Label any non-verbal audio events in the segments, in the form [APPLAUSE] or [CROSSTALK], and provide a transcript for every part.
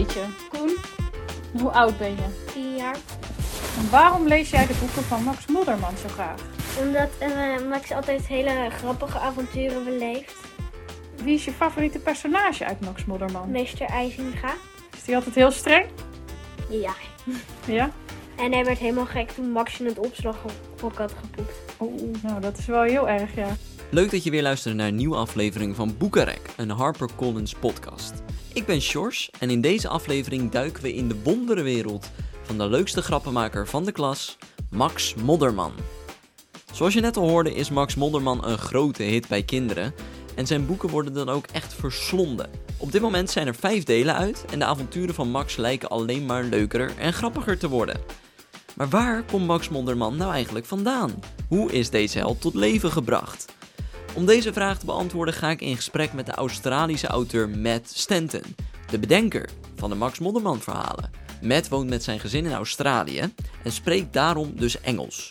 je? Koen, Hoe oud ben je? 10 jaar. En waarom lees jij de boeken van Max Modderman zo graag? Omdat eh, Max altijd hele grappige avonturen beleeft. Wie is je favoriete personage uit Max Modderman? Meester IJzinga. Is die altijd heel streng? Ja. Ja? En hij werd helemaal gek toen Max in het opslaghok had gepoept. Oeh, nou dat is wel heel erg, ja. Leuk dat je weer luistert naar een nieuwe aflevering van Boekenrek, een HarperCollins podcast. Ik ben Sjors en in deze aflevering duiken we in de wonderenwereld van de leukste grappenmaker van de klas, Max Modderman. Zoals je net al hoorde is Max Modderman een grote hit bij kinderen en zijn boeken worden dan ook echt verslonden. Op dit moment zijn er vijf delen uit en de avonturen van Max lijken alleen maar leuker en grappiger te worden. Maar waar komt Max Modderman nou eigenlijk vandaan? Hoe is deze held tot leven gebracht? Om deze vraag te beantwoorden ga ik in gesprek met de Australische auteur Matt Stanton, de bedenker van de Max Modderman verhalen. Matt woont met zijn gezin in Australië en spreekt daarom dus Engels.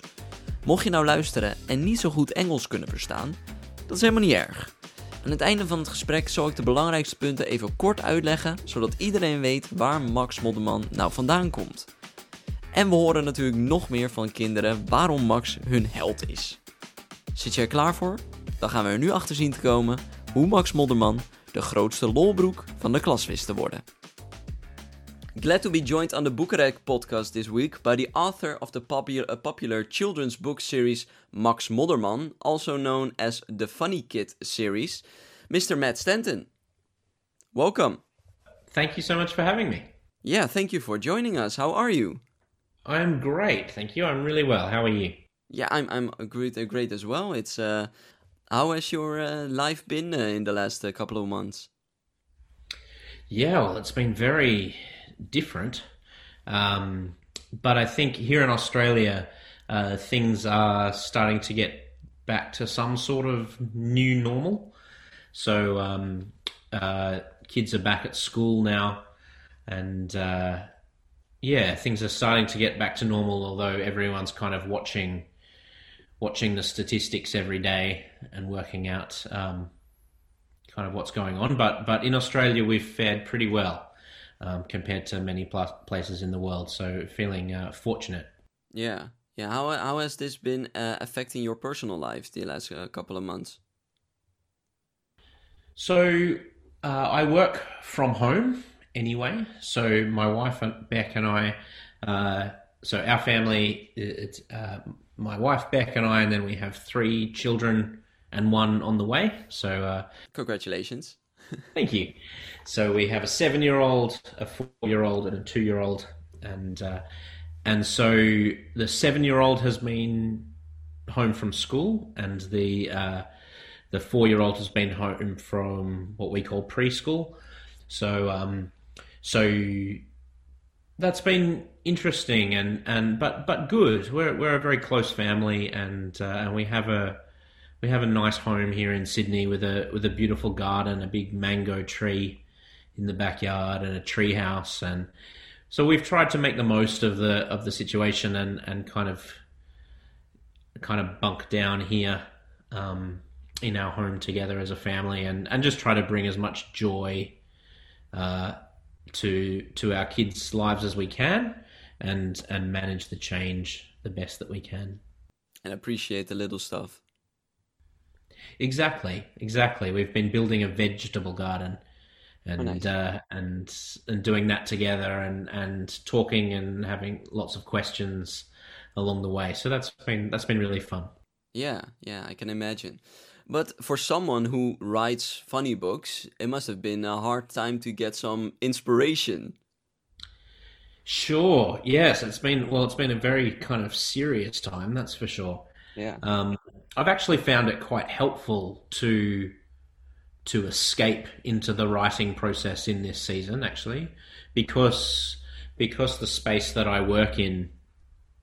Mocht je nou luisteren en niet zo goed Engels kunnen verstaan, dat is helemaal niet erg. Aan het einde van het gesprek zal ik de belangrijkste punten even kort uitleggen, zodat iedereen weet waar Max Modderman nou vandaan komt. En we horen natuurlijk nog meer van kinderen waarom Max hun held is. Zit er klaar voor? Dan gaan we er nu achter zien te komen hoe Max Modderman de grootste lolbroek van de klas wist te worden. Glad to be joined on the Boekenrek podcast this week by the author of the popular, popular children's book series Max Modderman, also known as the Funny Kid series, Mr. Matt Stanton. Welcome. Thank you so much for having me. Yeah, thank you for joining us. How are you? I'm great, thank you. I'm really well. How are you? Yeah, I'm I'm great uh, great as well. It's uh, how has your uh, life been uh, in the last uh, couple of months? Yeah, well, it's been very different. Um, but I think here in Australia, uh, things are starting to get back to some sort of new normal. So um, uh, kids are back at school now, and uh, yeah, things are starting to get back to normal. Although everyone's kind of watching watching the statistics every day and working out um, kind of what's going on. But but in Australia, we've fared pretty well um, compared to many pla- places in the world. So feeling uh, fortunate. Yeah, yeah. How how has this been uh, affecting your personal life the last uh, couple of months? So uh, I work from home anyway. So my wife and Beck and I. So our family, it's uh, my wife Beck and I, and then we have three children and one on the way. So uh, Congratulations. Thank you. So we have a seven-year-old, a four-year-old, and a two-year-old, and uh, and so the seven-year-old has been home from school, and the uh, the four-year-old has been home from what we call preschool. So um, so that's been interesting and, and but but good. We're we're a very close family, and uh, and we have a we have a nice home here in Sydney with a with a beautiful garden, a big mango tree in the backyard, and a tree house, and so we've tried to make the most of the of the situation and and kind of kind of bunk down here um, in our home together as a family, and and just try to bring as much joy uh, to to our kids' lives as we can, and and manage the change the best that we can. And appreciate the little stuff. Exactly, exactly. We've been building a vegetable garden, and nice. uh, and and doing that together, and and talking and having lots of questions along the way. So that's been that's been really fun. Yeah, yeah, I can imagine. But for someone who writes funny books, it must have been a hard time to get some inspiration. Sure. Yes, it's been well. It's been a very kind of serious time. That's for sure. Yeah. Um, I've actually found it quite helpful to to escape into the writing process in this season, actually, because because the space that I work in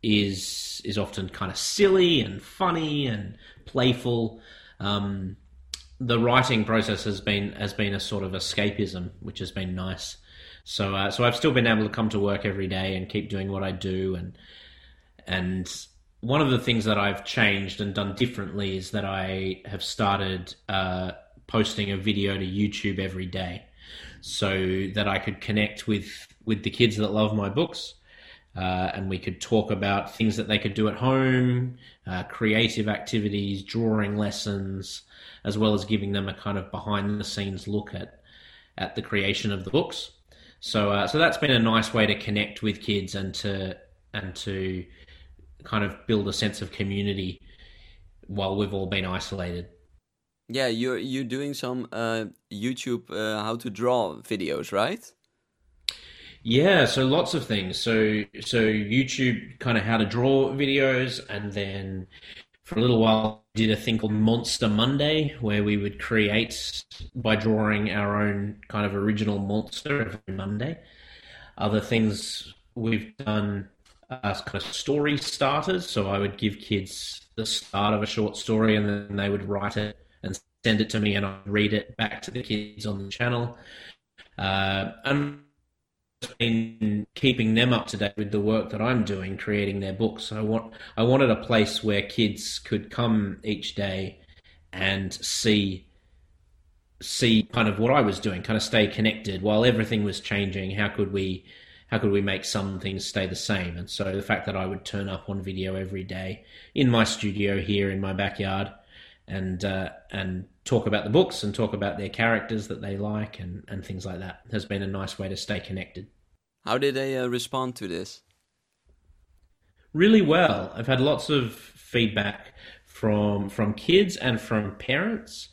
is is often kind of silly and funny and playful. Um, the writing process has been has been a sort of escapism, which has been nice. So uh, so I've still been able to come to work every day and keep doing what I do and and one of the things that I've changed and done differently is that I have started uh, posting a video to YouTube every day. so that I could connect with with the kids that love my books. Uh, and we could talk about things that they could do at home, uh, creative activities, drawing lessons, as well as giving them a kind of behind the scenes look at at the creation of the books. So, uh, so that's been a nice way to connect with kids and to and to kind of build a sense of community while we've all been isolated. Yeah, you're you're doing some uh, YouTube uh, how to draw videos, right? Yeah, so lots of things. So so YouTube kind of how to draw videos, and then for a little while did a thing called Monster Monday, where we would create by drawing our own kind of original monster every Monday. Other things we've done as kind of story starters. So I would give kids the start of a short story, and then they would write it and send it to me, and I'd read it back to the kids on the channel. Uh, and been keeping them up to date with the work that I'm doing, creating their books. I want I wanted a place where kids could come each day and see see kind of what I was doing, kind of stay connected while everything was changing. How could we how could we make some things stay the same? And so the fact that I would turn up on video every day in my studio here in my backyard and uh, and talk about the books and talk about their characters that they like and, and things like that has been a nice way to stay connected. How did they uh, respond to this? Really well. I've had lots of feedback from from kids and from parents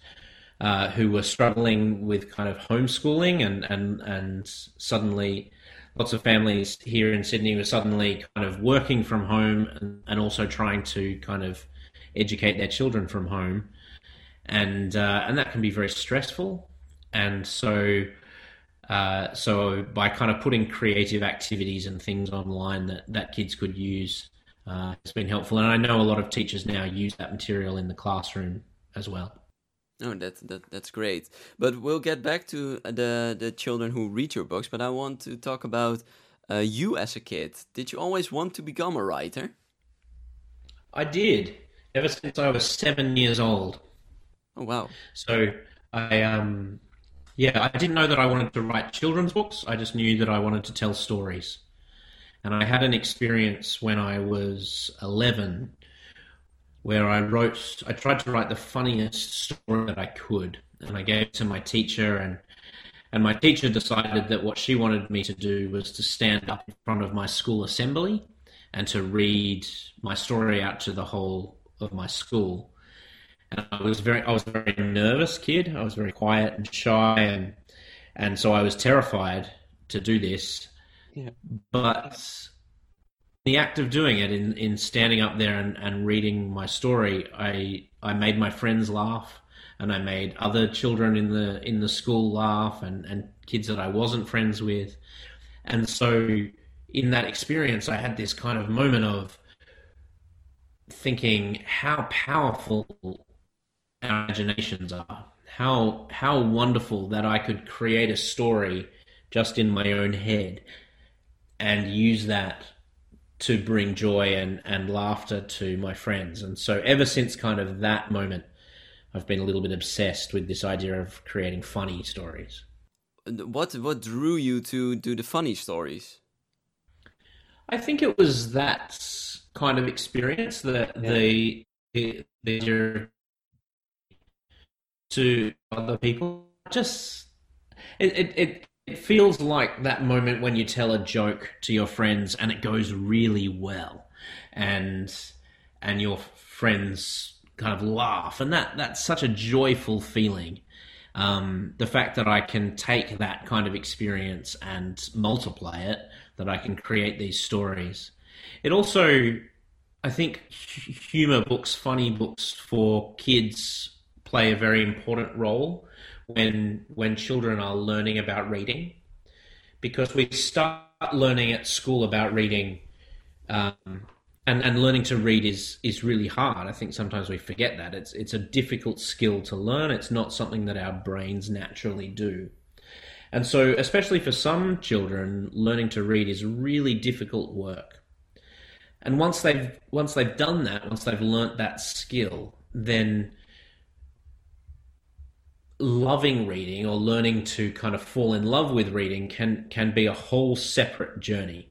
uh, who were struggling with kind of homeschooling and and and suddenly lots of families here in Sydney were suddenly kind of working from home and, and also trying to kind of educate their children from home, and uh, and that can be very stressful. And so, uh, so by kind of putting creative activities and things online that that kids could use, uh, it's been helpful. And I know a lot of teachers now use that material in the classroom as well. Oh, that, that that's great. But we'll get back to the the children who read your books. But I want to talk about uh, you as a kid. Did you always want to become a writer? I did ever since I was seven years old. Oh wow! So I um yeah I didn't know that I wanted to write children's books. I just knew that I wanted to tell stories. And I had an experience when I was eleven where I wrote, I tried to write the funniest story that I could, and I gave it to my teacher, and and my teacher decided that what she wanted me to do was to stand up in front of my school assembly and to read my story out to the whole of my school. And I was very, I was a very nervous kid. I was very quiet and shy, and and so I was terrified to do this. Yeah. But the act of doing it, in, in standing up there and, and reading my story, I I made my friends laugh, and I made other children in the in the school laugh, and, and kids that I wasn't friends with, and so in that experience, I had this kind of moment of thinking how powerful our imaginations are, how how wonderful that I could create a story just in my own head and use that to bring joy and, and laughter to my friends. And so, ever since kind of that moment, I've been a little bit obsessed with this idea of creating funny stories. What what drew you to do the funny stories? I think it was that kind of experience that yeah. the the, the to other people. Just it, it, it it feels like that moment when you tell a joke to your friends and it goes really well. And and your friends kind of laugh. And that that's such a joyful feeling. Um, the fact that I can take that kind of experience and multiply it that I can create these stories. It also I think humor books funny books for kids play a very important role when when children are learning about reading, because we start learning at school about reading, um, and and learning to read is is really hard. I think sometimes we forget that it's it's a difficult skill to learn. It's not something that our brains naturally do. And so, especially for some children, learning to read is really difficult work. And once they've once they've done that, once they've learnt that skill, then loving reading or learning to kind of fall in love with reading can can be a whole separate journey.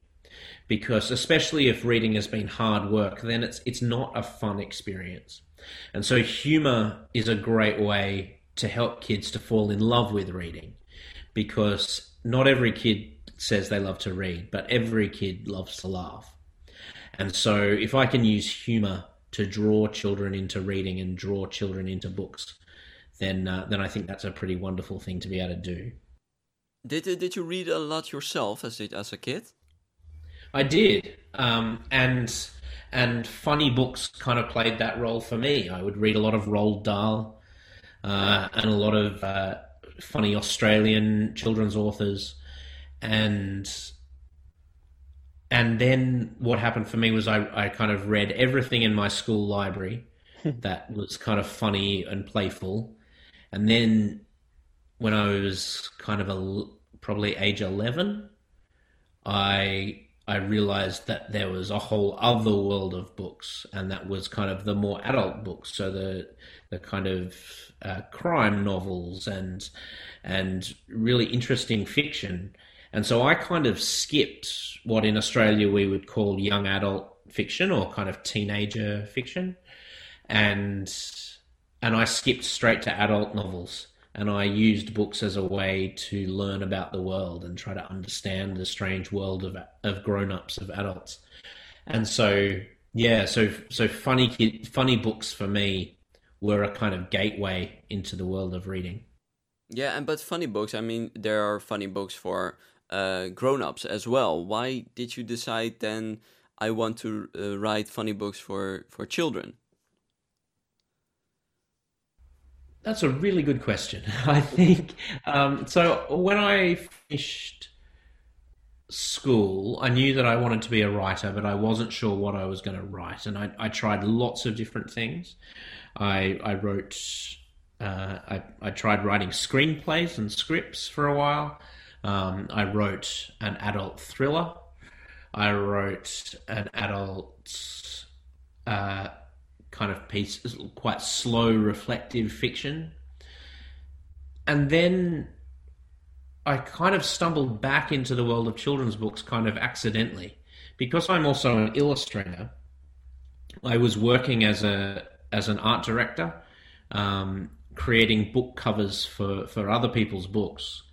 Because especially if reading has been hard work then it's it's not a fun experience. And so humor is a great way to help kids to fall in love with reading. Because not every kid says they love to read but every kid loves to laugh. And so if i can use humor to draw children into reading and draw children into books then uh, then I think that's a pretty wonderful thing to be able to do. Did did you read a lot yourself as a, as a kid? I did, um, and and funny books kind of played that role for me. I would read a lot of Roald Dahl uh, and a lot of uh, funny Australian children's authors, and and then what happened for me was I, I kind of read everything in my school library [LAUGHS] that was kind of funny and playful and then when I was kind of a probably age 11, I I realized that there was a whole other world of books, and that was kind of the more adult books. So the the kind of uh, crime novels and and really interesting fiction. And so I kind of skipped what in Australia we would call young adult fiction or kind of teenager fiction, and and I skipped straight to adult novels. And I used books as a way to learn about the world and try to understand the strange world of of grown ups, of adults. And so, yeah, so so funny kid, funny books for me were a kind of gateway into the world of reading. Yeah, and but funny books. I mean, there are funny books for uh, grown-ups as well. Why did you decide then? I want to uh, write funny books for for children. That's a really good question. [LAUGHS] I think um, so. When I finished school, I knew that I wanted to be a writer, but I wasn't sure what I was going to write, and I, I tried lots of different things. I I wrote. Uh, I, I tried writing screenplays and scripts for a while. Um, I wrote an adult thriller. I wrote an adult uh, kind of piece, quite slow, reflective fiction. And then I kind of stumbled back into the world of children's books kind of accidentally. Because I'm also an illustrator, I was working as a as an art director, um, creating book covers for, for other people's books,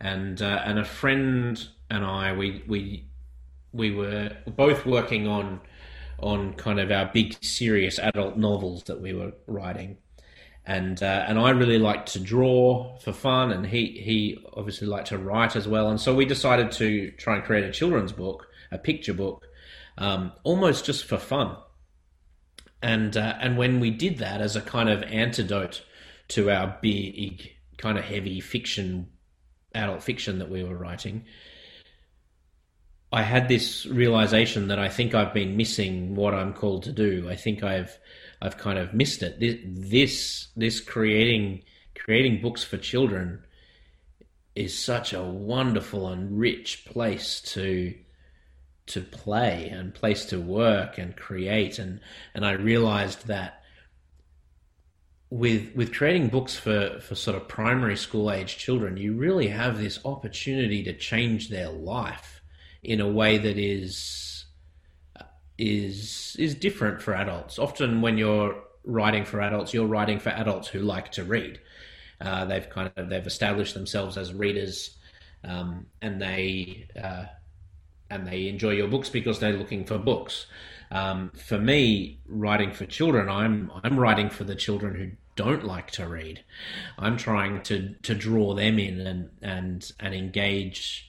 and uh, and a friend and I we we we were both working on on kind of our big serious adult novels that we were writing. And uh, and I really liked to draw for fun, and he he obviously liked to write as well. And so we decided to try and create a children's book, a picture book, um, almost just for fun. And uh, and when we did that as a kind of antidote to our big kind of heavy fiction, adult fiction that we were writing, I had this realization that I think I've been missing what I'm called to do. I think I've I've kind of missed it. This this, this creating creating books for children is such a wonderful and rich place to to play and place to work and create and and I realized that with with creating books for for sort of primary school age children you really have this opportunity to change their life in a way that is is is different for adults. Often, when you're writing for adults, you're writing for adults who like to read. Uh, they've kind of they've established themselves as readers, um, and they uh, and they enjoy your books because they're looking for books. Um, for me, writing for children, I'm I'm writing for the children who don't like to read. I'm trying to to draw them in and and and engage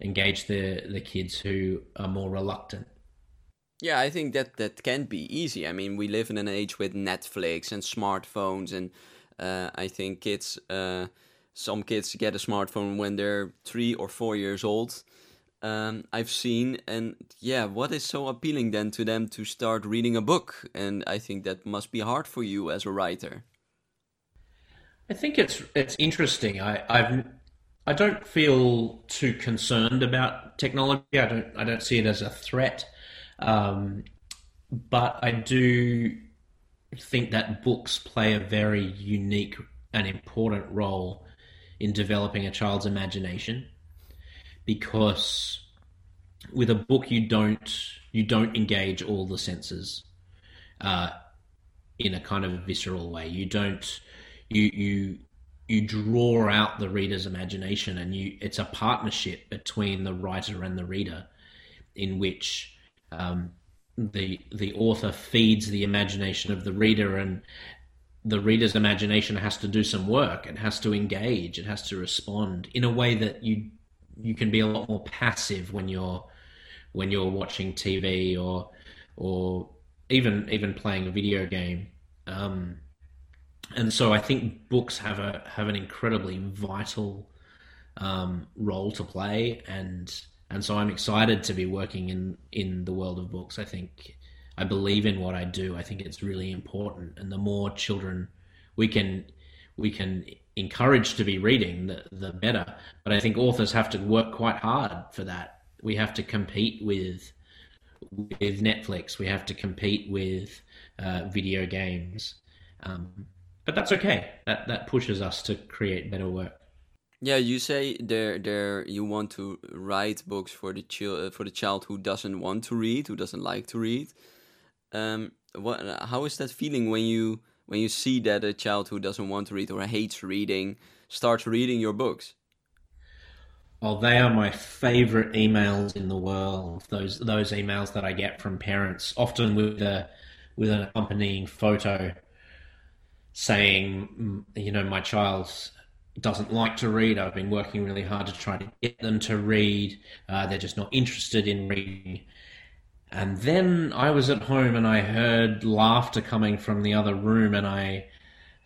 engage the the kids who are more reluctant. Yeah, I think that that can be easy. I mean, we live in an age with Netflix and smartphones, and uh, I think kids, uh, some kids get a smartphone when they're three or four years old. Um, I've seen, and yeah, what is so appealing then to them to start reading a book? And I think that must be hard for you as a writer. I think it's it's interesting. I, I've I don't feel too concerned about technology. I don't I don't see it as a threat, um, but I do think that books play a very unique and important role in developing a child's imagination because with a book you don't you don't engage all the senses uh, in a kind of visceral way. You don't you you you draw out the reader's imagination, and you it's a partnership between the writer and the reader, in which um, the the author feeds the imagination of the reader, and the reader's imagination has to do some work. It has to engage. It has to respond in a way that you you can be a lot more passive when you're when you're watching TV or or even even playing a video game. Um, and so I think books have a have an incredibly vital um, role to play, and and so I'm excited to be working in in the world of books. I think I believe in what I do. I think it's really important, and the more children we can we can encourage to be reading, the the better. But I think authors have to work quite hard for that. We have to compete with with Netflix. We have to compete with uh, video games. Um, but that's okay. That that pushes us to create better work. Yeah, you say there there you want to write books for the child for the child who doesn't want to read, who doesn't like to read. Um, what? How is that feeling when you when you see that a child who doesn't want to read or hates reading starts reading your books? Oh, they are my favorite emails in the world. Those those emails that I get from parents, often with a with an accompanying photo, saying, mm, you know, my child doesn't like to read. I've been working really hard to try to get them to read. Uh, they're just not interested in reading. And then I was at home and I heard laughter coming from the other room, and I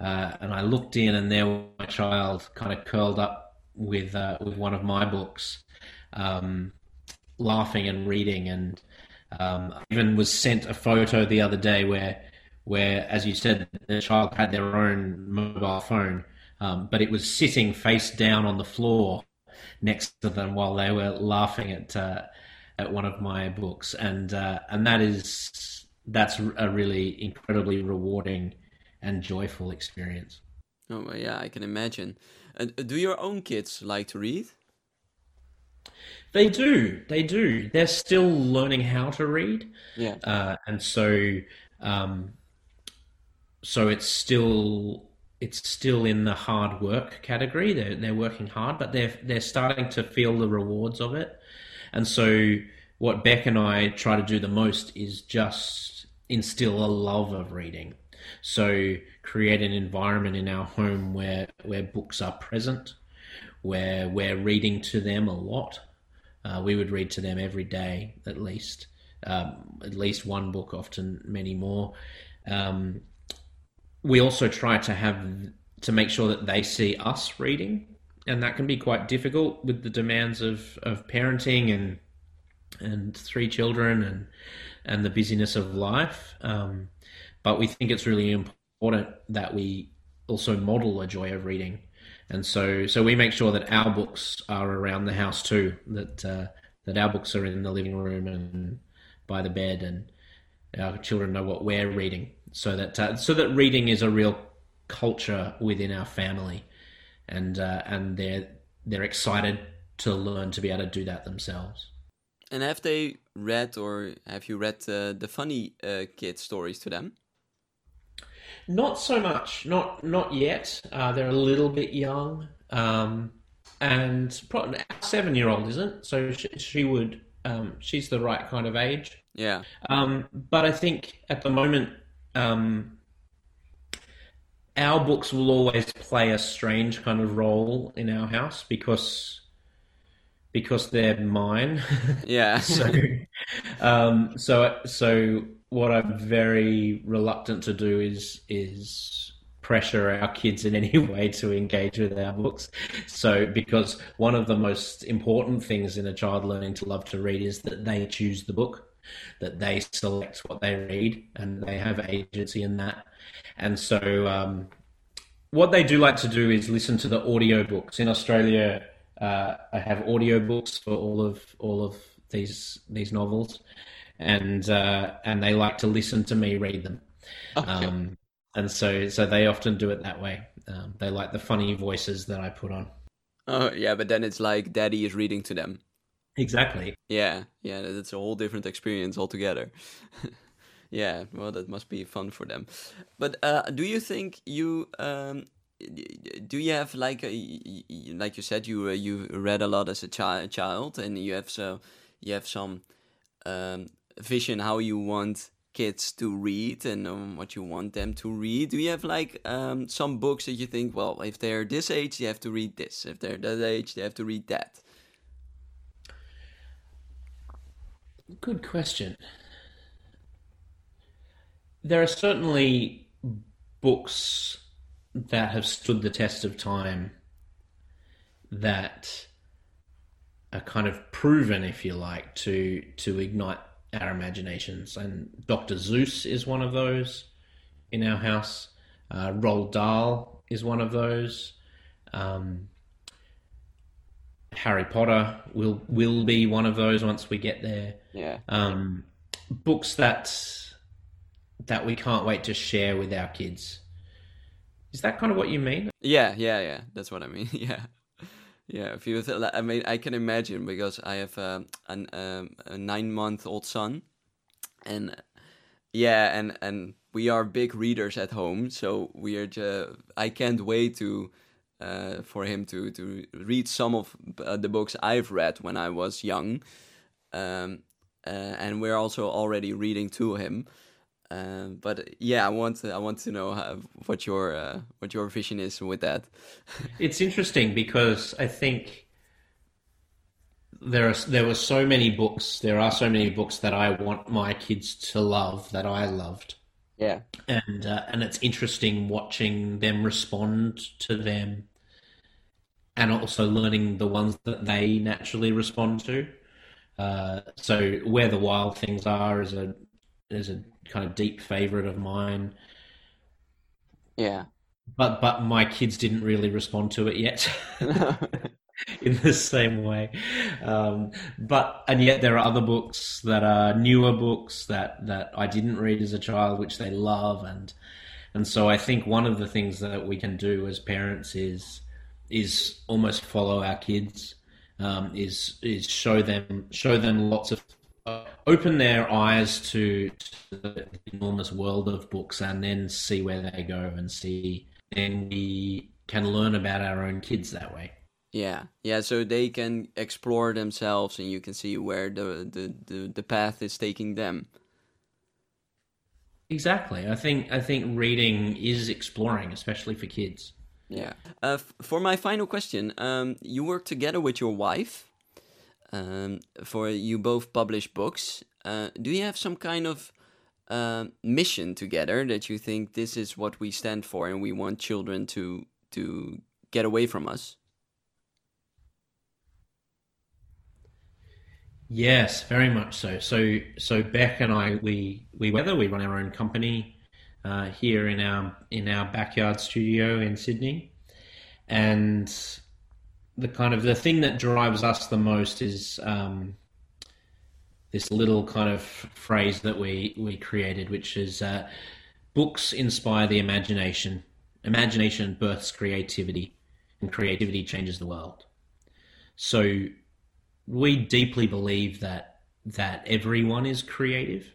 uh, and I looked in, and there was my child, kind of curled up with uh, with one of my books, um, laughing and reading, and um, even was sent a photo the other day where where, as you said, the child had their own mobile phone, um, but it was sitting face down on the floor next to them while they were laughing at uh, at one of my books, and uh, and that is that's a really incredibly rewarding and joyful experience. Oh yeah, I can imagine. And uh, do your own kids like to read? They do. They do. They're still learning how to read. Yeah. Uh, and so, um, so it's still it's still in the hard work category. They're they're working hard, but they're they're starting to feel the rewards of it. And so, what Beck and I try to do the most is just instill a love of reading. So create an environment in our home where where books are present, where we're reading to them a lot. Uh, we would read to them every day at least, um, at least one book, often many more. Um, we also try to have to make sure that they see us reading, and that can be quite difficult with the demands of, of parenting and and three children and and the busyness of life. Um, but we think it's really important that we also model a joy of reading. And so, so we make sure that our books are around the house too. That uh, that our books are in the living room and by the bed, and our children know what we're reading. So that uh, so that reading is a real culture within our family, and uh, and they're they're excited to learn to be able to do that themselves. And have they read or have you read uh, the funny uh, kid stories to them? Not so much, not not yet. Uh, they're a little bit young, um, and probably seven year old isn't. So she, she would, um, she's the right kind of age. Yeah. Um, but I think at the moment, um, our books will always play a strange kind of role in our house because because they're mine. [LAUGHS] Yeah. so, um, so so what I'm very reluctant to do is is pressure our kids in [LAUGHS] any way to engage with our books. So because one of the most important things in a child learning to love to read is that they choose the book, that they select what they read, and they have agency in that. And so um, what they do like to do is listen to the audiobooks. In Australia, uh, I have audiobooks for all of all of these these novels and uh, and they like to listen to me read them. Okay. Um, and so so they often do it that way. Um, they like the funny voices that I put on. Oh yeah, but then it's like daddy is reading to them. Exactly. Yeah, yeah, it's a whole different experience altogether. [LAUGHS] yeah, well, that must be fun for them. But uh, do you think you um, do you have like a, like you said you uh, you read a lot as a chi- child and you have so you have some um, vision how you want kids to read and um, what you want them to read. Do you have like um, some books that you think, well, if they're this age, they have to read this. If they're that age, they have to read that. Good question. There are certainly books that have stood the test of time that are kind of proven, if you like, to to ignite our imaginations. And Dr. Seuss is one of those in our house. Uh, Roald Dahl is one of those. Um, Harry Potter will will be one of those once we get there. Yeah. Um, books that that we can't wait to share with our kids. Is that kind of what you mean? Yeah, yeah, yeah. That's what I mean. [LAUGHS] yeah. Yeah, if you, I mean, I can imagine because I have um, an, um, a nine-month-old son, and yeah, and and we are big readers at home, so we are. Just, I can't wait to uh, for him to to read some of uh, the books I've read when I was young, um, uh, and we're also already reading to him. Um, but yeah, I want to I want to know how, what your uh, what your vision is with that. [LAUGHS] it's interesting because I think there are there were so many books. There are so many books that I want my kids to love that I loved. Yeah, and uh, and it's interesting watching them respond to them, and also learning the ones that they naturally respond to. Uh, so where the wild things are is a is a kind of deep favorite of mine. Yeah. But but my kids didn't really respond to it yet. [LAUGHS] [LAUGHS] in the same way. Um, but and yet there are other books that are newer books that that I didn't read as a child, which they love, and and so I think one of the things that we can do as parents is is almost follow our kids, um, is is show them show them lots of uh, open their eyes to, to, the enormous world of books and then see where they go and see and we can learn about our own kids that way. Yeah. Yeah so they can explore themselves and you can see where the the, the, the path is taking them. Exactly. I think i think reading is exploring especially for kids yeah uh, for my final question um, you work together with your wife um, for you both publish books. Uh, do you have some kind of uh, mission together that you think this is what we stand for and we want children to to get away from us? Yes, very much so. So so Beck and I we we weather we run our own company uh, here in our in our backyard studio in Sydney, and the kind of the thing that drives us the most is um, this little kind of phrase that we we created, which is uh, books inspire the imagination. Imagination births creativity, and creativity changes the world. So we deeply believe that that everyone is creative,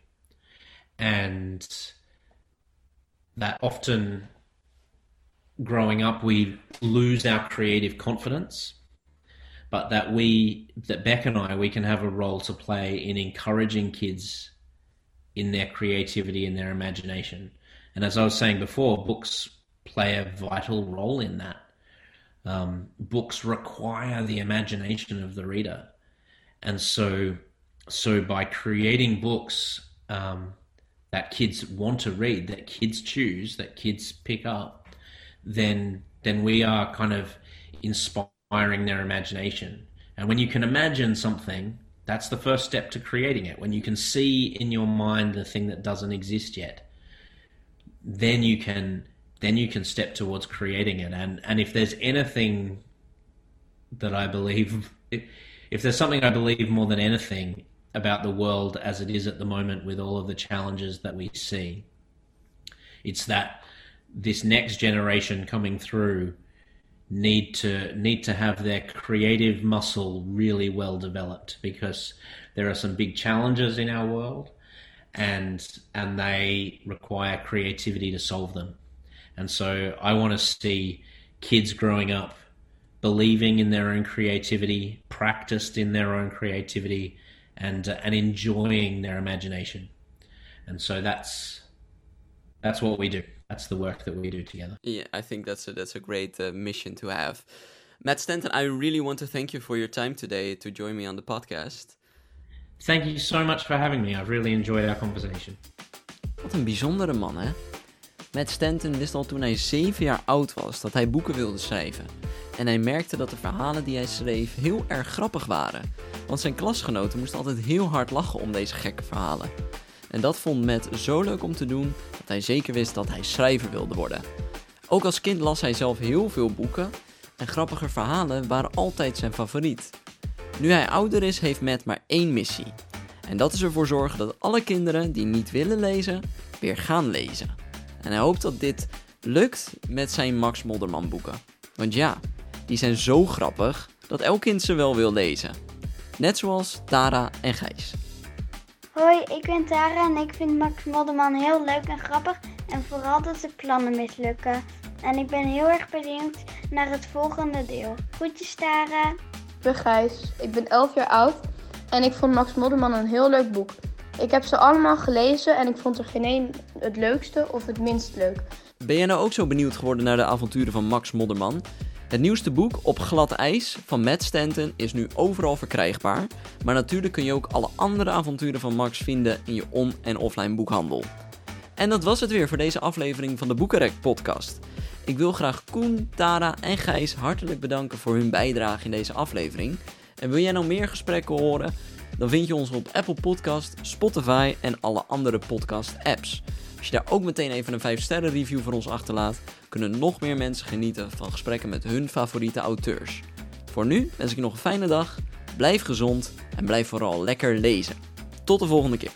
and that often growing up we lose our creative confidence but that we that Beck and I we can have a role to play in encouraging kids in their creativity and their imagination. And as I was saying before books play a vital role in that. Um, books require the imagination of the reader. And so so by creating books um, that kids want to read that kids choose that kids pick up then then we are kind of inspiring their imagination. And when you can imagine something, that's the first step to creating it. When you can see in your mind the thing that doesn't exist yet, then you can then you can step towards creating it. And and if there's anything that I believe if, [LAUGHS] if there's something I believe more than anything about the world as it is at the moment with all of the challenges that we see, it's that this next generation coming through need to need to have their creative muscle really well developed because there are some big challenges in our world and and they require creativity to solve them. And so i want to see kids growing up believing in their own creativity practiced in their own creativity and uh, and enjoying their imagination and so that's that's what we do that's the work that we do together. Yeah, I think that's a, that's a great uh, mission to have. Matt Stanton, I really want to thank you for your time today to join me on the podcast. Thank you so much for having me. I've really enjoyed our conversation. Wat een bijzondere man, hè? Matt Stanton wist al toen hij zeven jaar oud was dat hij boeken wilde schrijven. En hij merkte dat de verhalen die hij schreef heel erg grappig waren. Want zijn klasgenoten moesten altijd heel hard lachen om deze gekke verhalen. En dat vond Matt zo leuk om te doen dat hij zeker wist dat hij schrijver wilde worden. Ook als kind las hij zelf heel veel boeken en grappige verhalen waren altijd zijn favoriet. Nu hij ouder is, heeft Matt maar één missie. En dat is ervoor zorgen dat alle kinderen die niet willen lezen, weer gaan lezen. En hij hoopt dat dit lukt met zijn Max Modderman boeken. Want ja, die zijn zo grappig dat elk kind ze wel wil lezen. Net zoals Tara en Gijs. Hoi, ik ben Tara en ik vind Max Modderman heel leuk en grappig. En vooral dat de plannen mislukken. En ik ben heel erg benieuwd naar het volgende deel. Groetjes Tara. Ik ben Gijs, ik ben 11 jaar oud en ik vond Max Modderman een heel leuk boek. Ik heb ze allemaal gelezen en ik vond er geen één het leukste of het minst leuk. Ben jij nou ook zo benieuwd geworden naar de avonturen van Max Modderman? Het nieuwste boek Op glad ijs van Matt Stanton is nu overal verkrijgbaar. Maar natuurlijk kun je ook alle andere avonturen van Max vinden in je on- en offline boekhandel. En dat was het weer voor deze aflevering van de Boekenrek podcast. Ik wil graag Koen, Tara en Gijs hartelijk bedanken voor hun bijdrage in deze aflevering. En wil jij nou meer gesprekken horen? Dan vind je ons op Apple Podcast, Spotify en alle andere podcast apps. Als je daar ook meteen even een 5 sterren review voor ons achterlaat, kunnen nog meer mensen genieten van gesprekken met hun favoriete auteurs. Voor nu wens ik je nog een fijne dag, blijf gezond en blijf vooral lekker lezen. Tot de volgende keer.